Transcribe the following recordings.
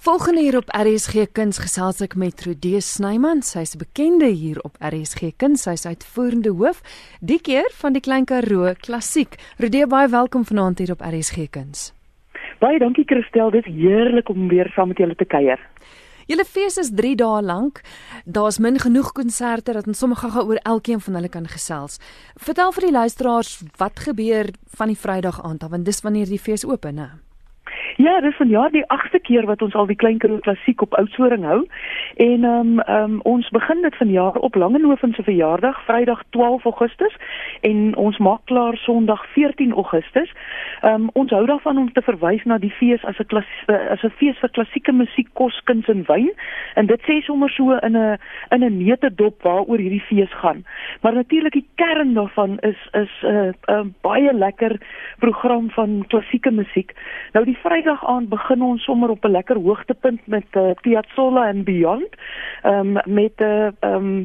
Volgende hier op RSG Kuns gesels ek met Trudee Snyman. Sy's bekende hier op RSG Kuns. Sy's uitvoerende hoof die keer van die Klein Karoo Klassiek. Trudee, baie welkom vanaand hier op RSG Kuns. Baie dankie Christel, dit is heerlik om weer saam met julle te kuier. Julle fees is 3 dae lank. Daar's min genoeg konserte dat ons sommer gou oor elkeen van hulle kan gesels. Vertel vir die luisteraars wat gebeur van die Vrydag aand af, want dis wanneer die fees oop, né? Ja, dis vanjaar die 8ste keer wat ons al die Klein Karoo Klassiek op Oudtshoorn hou. En ehm um, um, ons begin dit vanjaar op Langehoven se verjaardag, Vrydag 12 Augustus en ons maak klaar Sondag 14 Augustus. Ehm um, ons hou daarvan om te verwys na die fees as 'n klas as 'n fees vir klassieke musiek, kos, kuns en wyn. En dit sê sommer so in 'n in 'n neutedop waaroor hierdie fees gaan. Maar natuurlik die kern daarvan is is 'n uh, 'n uh, baie lekker program van klassieke musiek. Nou die Vrydag Vrydag aand begin ons sommer op 'n lekker hoogtepunt met uh, Piazzolla and Beyond. Ehm um, met 'n uh, ehm um,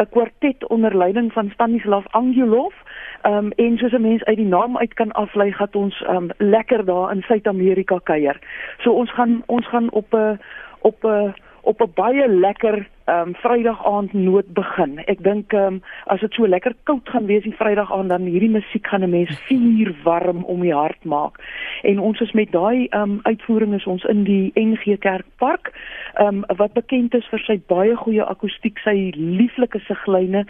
'n kwartet onder leiding van Stanislav Angelov. Ehm um, en soos 'n mens uit die naam uit kan aflei, gaan ons ehm um, lekker daar in Suid-Amerika kuier. So ons gaan ons gaan op 'n op 'n op 'n baie lekker ehm um, Vrydag aand noot begin. Ek dink ehm um, as dit so lekker koud gaan wees die Vrydag aand dan hierdie musiek gaan 'n mens vuur warm om die hart maak. En ons is met daai ehm um, uitvoering is ons in die NG Kerkpark ehm um, wat bekend is vir sy baie goeie akoestiek, sy lieflike siglyne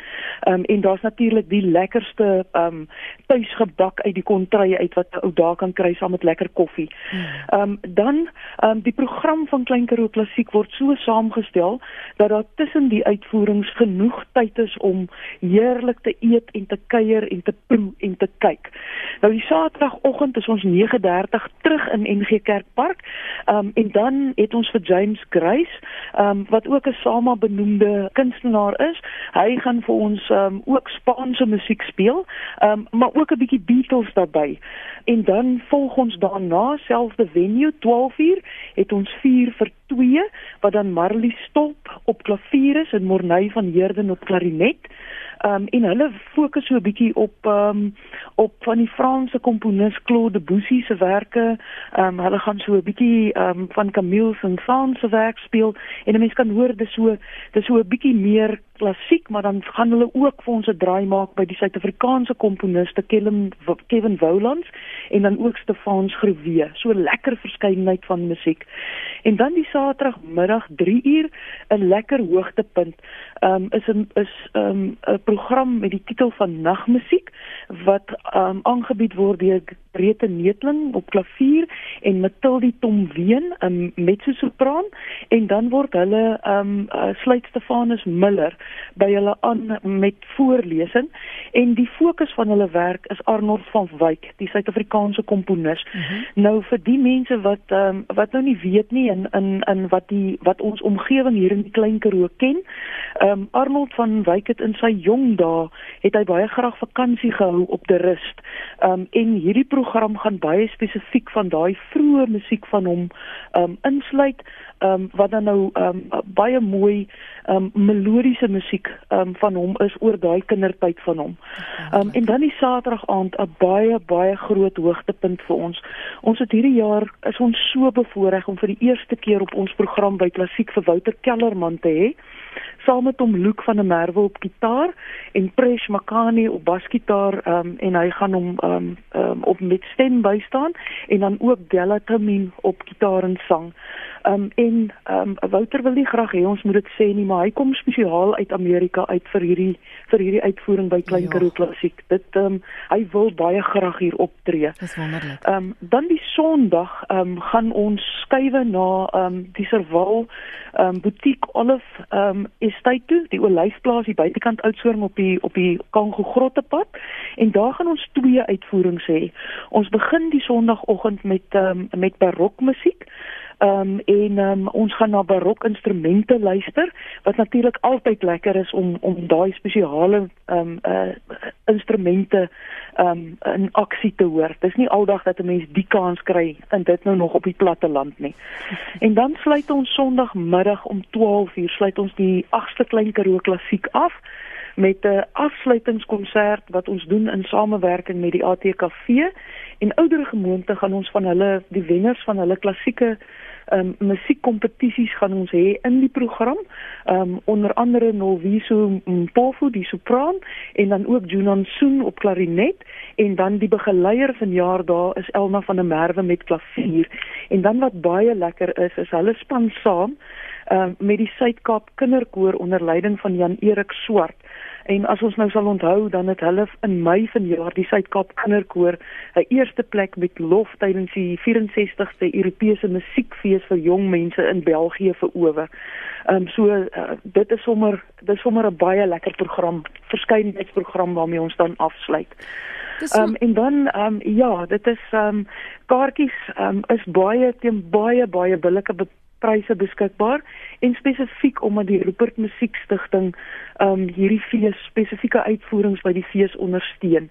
ehm um, en daar's natuurlik die lekkerste ehm um, tuisgebak uit die kontrye uit wat ou daar kan kry saam met lekker koffie. Hmm. Ehm um, dan ehm um, die program van Klein Karoo Klassiek word so saamgestel dat daar tussen die uitvoerings genoeg tyd is om heerlik te eet en te kuier en te proe en te kyk. Nou die Saterdagoggend is ons 9:30 terug in NG Kerkpark. Ehm um, en dan het ons vir James Grace, ehm um, wat ook 'n SAMA benoemde kunstenaar is. Hy gaan vir ons ehm um, ook Spaanse musiek speel, ehm um, maar ook 'n bietjie Beatles daarbey. En dan volg ons daarna selfde venue 12uur het ons 4 vir 2 wat dan Marley Stop op klavier is en Morney van Heerden op klarinet. Ehm um, en hulle fokus so 'n bietjie op ehm um, op van die Franse komponis Claude Debussy se werke. Ehm um, hulle gaan so 'n bietjie ehm um, van Camille Saint-Saëns se werk speel en 'n mens kan hoor dis so dis so 'n bietjie meer klassiek, maar dan gaan hulle ook vir ons 'n draai maak by die Suid-Afrikaanse komponiste Kevin Kevin Woulands en dan ook Stefans Groewe. So lekker verskeidenheid van musiek. En dan die Saterdagmiddag 3 uur 'n lekker hoogtepunt. Ehm um, is 'n is ehm um, 'n program met die titel van Nagmusiek wat um, aangebied word deur Brete Neetling op klavier en Matilda Tomween 'n mezzo-sopran en dan word hulle um, uh, sluit Stefanus Miller by hulle aan met voorlesing en die fokus van hulle werk is Arnold van Wyk, die Suid-Afrikaanse komponis. Mhm. -huh. Nou vir die mense wat um, wat nou nie weet nie in in in wat die wat ons omgewing hier in die Klein Karoo ken. Ehm um, Arnold van Wyk het in sy jong dae het hy baie graag vakansie gehou op die rust. Ehm um, en hierdie program gaan baie spesifiek van daai vroeë musiek van hom ehm um, insluit ehm um, wat dan nou ehm um, baie mooi ehm um, melodiese musiek ehm um, van hom is oor daai kindertyd van hom. Ehm um, en dan die Saterdag aand 'n baie baie groot hoogtepunt vir ons. Ons het hierdie jaar is ons so bevoorreg om vir die eerste keer op ons program by Klassiek vir Wouter Kellerman te hê saam met hom Luke van der Merwe op gitaar en Presh Makani op basgitaar um, en hy gaan hom um, um, op met stem bystaan en dan ook Della Tamin op gitaar en sang. Um, en um, Wouter wil nie graag hê ons moet dit sê nie, maar hy kom spesiaal uit Amerika uit vir hierdie vir hierdie uitvoering by Klein ja. Karoo Klassiek. Dit um, hy wil baie graag hier optree. Dis wonderlik. Um, dan die Sondag um, gaan ons skuwe na um, die Serval um, boutique Olive um, estate toe, die olyfplaas hier buitekant Oudtshoorn op die op die Kango Grottepad en daar gaan ons twee uitvoerings hê. Ons begin die Sondagoggend met um, met barokmusiek Ehm um, en um, ons gaan na barok instrumente luister wat natuurlik altyd lekker is om om daai spesiale ehm um, uh, instrumente ehm um, in aksie te hoor. Dis nie aldag dat 'n mens die kans kry in dit nou nog op die platte land nie. En dan sluit ons Sondagmiddag om 12:00 sluit ons die 8ste klein Karoo klassiek af met 'n afsluitingskonsert wat ons doen in samewerking met die ATKV en oudere gemeente gaan ons van hulle die wenners van hulle klassieke um, musiekkompetisies gaan ons hê in die program. Um onder andere Nolviso Mpofu die sopran en dan ook Junan Soon op klarinet en dan die begeleier vanjaar daar is Elna van der Merwe met klavier. En dan wat baie lekker is is hulle span saam um met die Suid-Kaap Kinderkoor onder leiding van Jan Erik Swart. En as ons nou sal onthou dan het hulle in Mei vanjaar die Suid-Kaap Kinderkoor 'n eerste plek met lof tydens die 64ste Europese musiekfees vir jong mense in België verower. Ehm um, so uh, dit is sommer dis sommer 'n baie lekker program, verskeidenheidsprogram waarmee ons dan afsluit. Ehm um, en dan ehm um, ja, dit is ehm um, kaartjies ehm um, is baie teen baie baie billike pryse beskikbaar en spesifiek omdat die Rupert Musiekstigting ehm um, hierdie fees spesifieke uitvoerings by die fees ondersteun.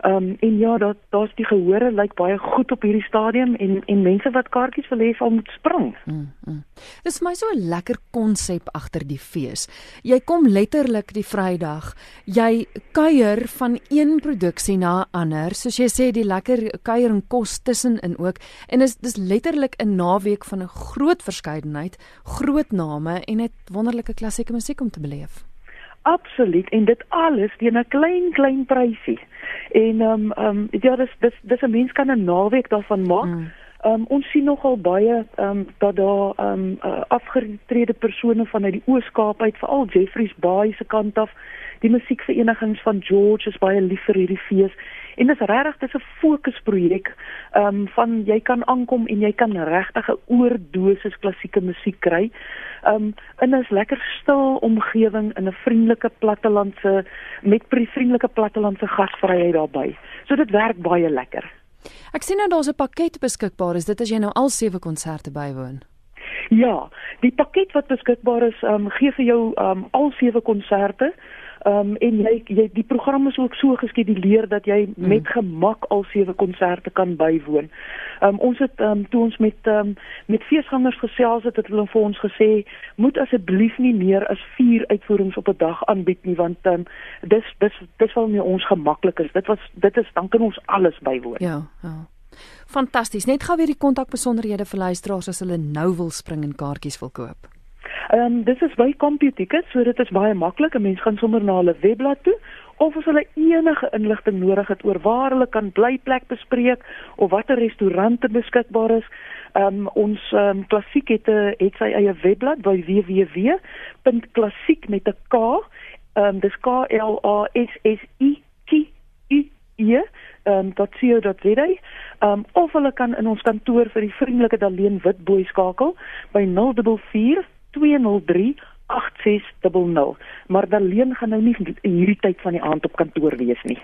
Ehm um, en ja, daar daar's die gehore lyk baie goed op hierdie stadium en en mense wat kaartjies wil hê sal moet spring. Mm, mm. Dis my so 'n lekker konsep agter die fees. Jy kom letterlik die Vrydag, jy kuier van een produksie na 'n ander, soos jy sê die lekker kuier en kos tussenin ook en is dis letterlik 'n naweek van 'n groot verskeidenheid, groot name en net wonderlike klassieke musiek om te beleef. Absoluut en dit alles teen 'n klein klein prysie. En ehm um, ehm um, ja, dis dis dis 'n mens kan 'n naweek daarvan maak. Mm. Um, ons sien nogal baie ehm um, dat daar ehm um, uh, afgetrede persone vanuit die Oos-Kaap uit, veral Jeffreys Bay se kant af, die musiekverenigings van George is baie lief vir hierdie fees. En dis regtig dis 'n fokusprojek ehm um, van jy kan aankom en jy kan regtig 'n oordosis klassieke musiek kry. Ehm um, in 'n lekker stil omgewing in 'n vriendelike plattelandse met vriendelike plattelandse gasvryheid daarbey. So dit werk baie lekker. Ek sien nou daar's 'n pakket beskikbaar. Is dit as jy nou al sewe konserte bywoon? Ja, die pakket wat beskikbaar is, ehm um, gee vir jou ehm um, al sewe konserte. Ehm um, en jy jy die program is ook so geskeduleer dat jy mm. met gemak al sewe konserte kan bywoon. Ehm um, ons het ehm um, toe ons met ehm um, met feesgangers gesels het, het hulle vir ons gesê moet asseblief nie meer as 4 uitvoerings op 'n dag aanbied nie want ehm um, dis dis dis wel nie ons gemaklik is. Dit was dit is dan kan ons alles bywoon. Ja, ja. Fantasties. Net gou weer die kontakbesonderhede vir luisteraars as hulle nou wil spring en kaartjies wil koop. Ehm um, dis is by CompuTicket, so dit is baie maklik. 'n Mens gaan sommer na hulle webblad toe of as hulle enige inligting nodig het oor waar hulle kan blyplek bespreek of watter restaurante beskikbaar is. Ehm um, ons ehm um, klassiek het 'n het sy eie webblad by www.klassiek met 'n k. Ehm um, dis K L A S S I K U E um, daai ehm of hulle kan in ons kantoor vir die vriendelike Daleen Witbooi skakel by 044 2038600. Maar dan leen gaan nou nie hierdie tyd van die aand op kantoor wees nie.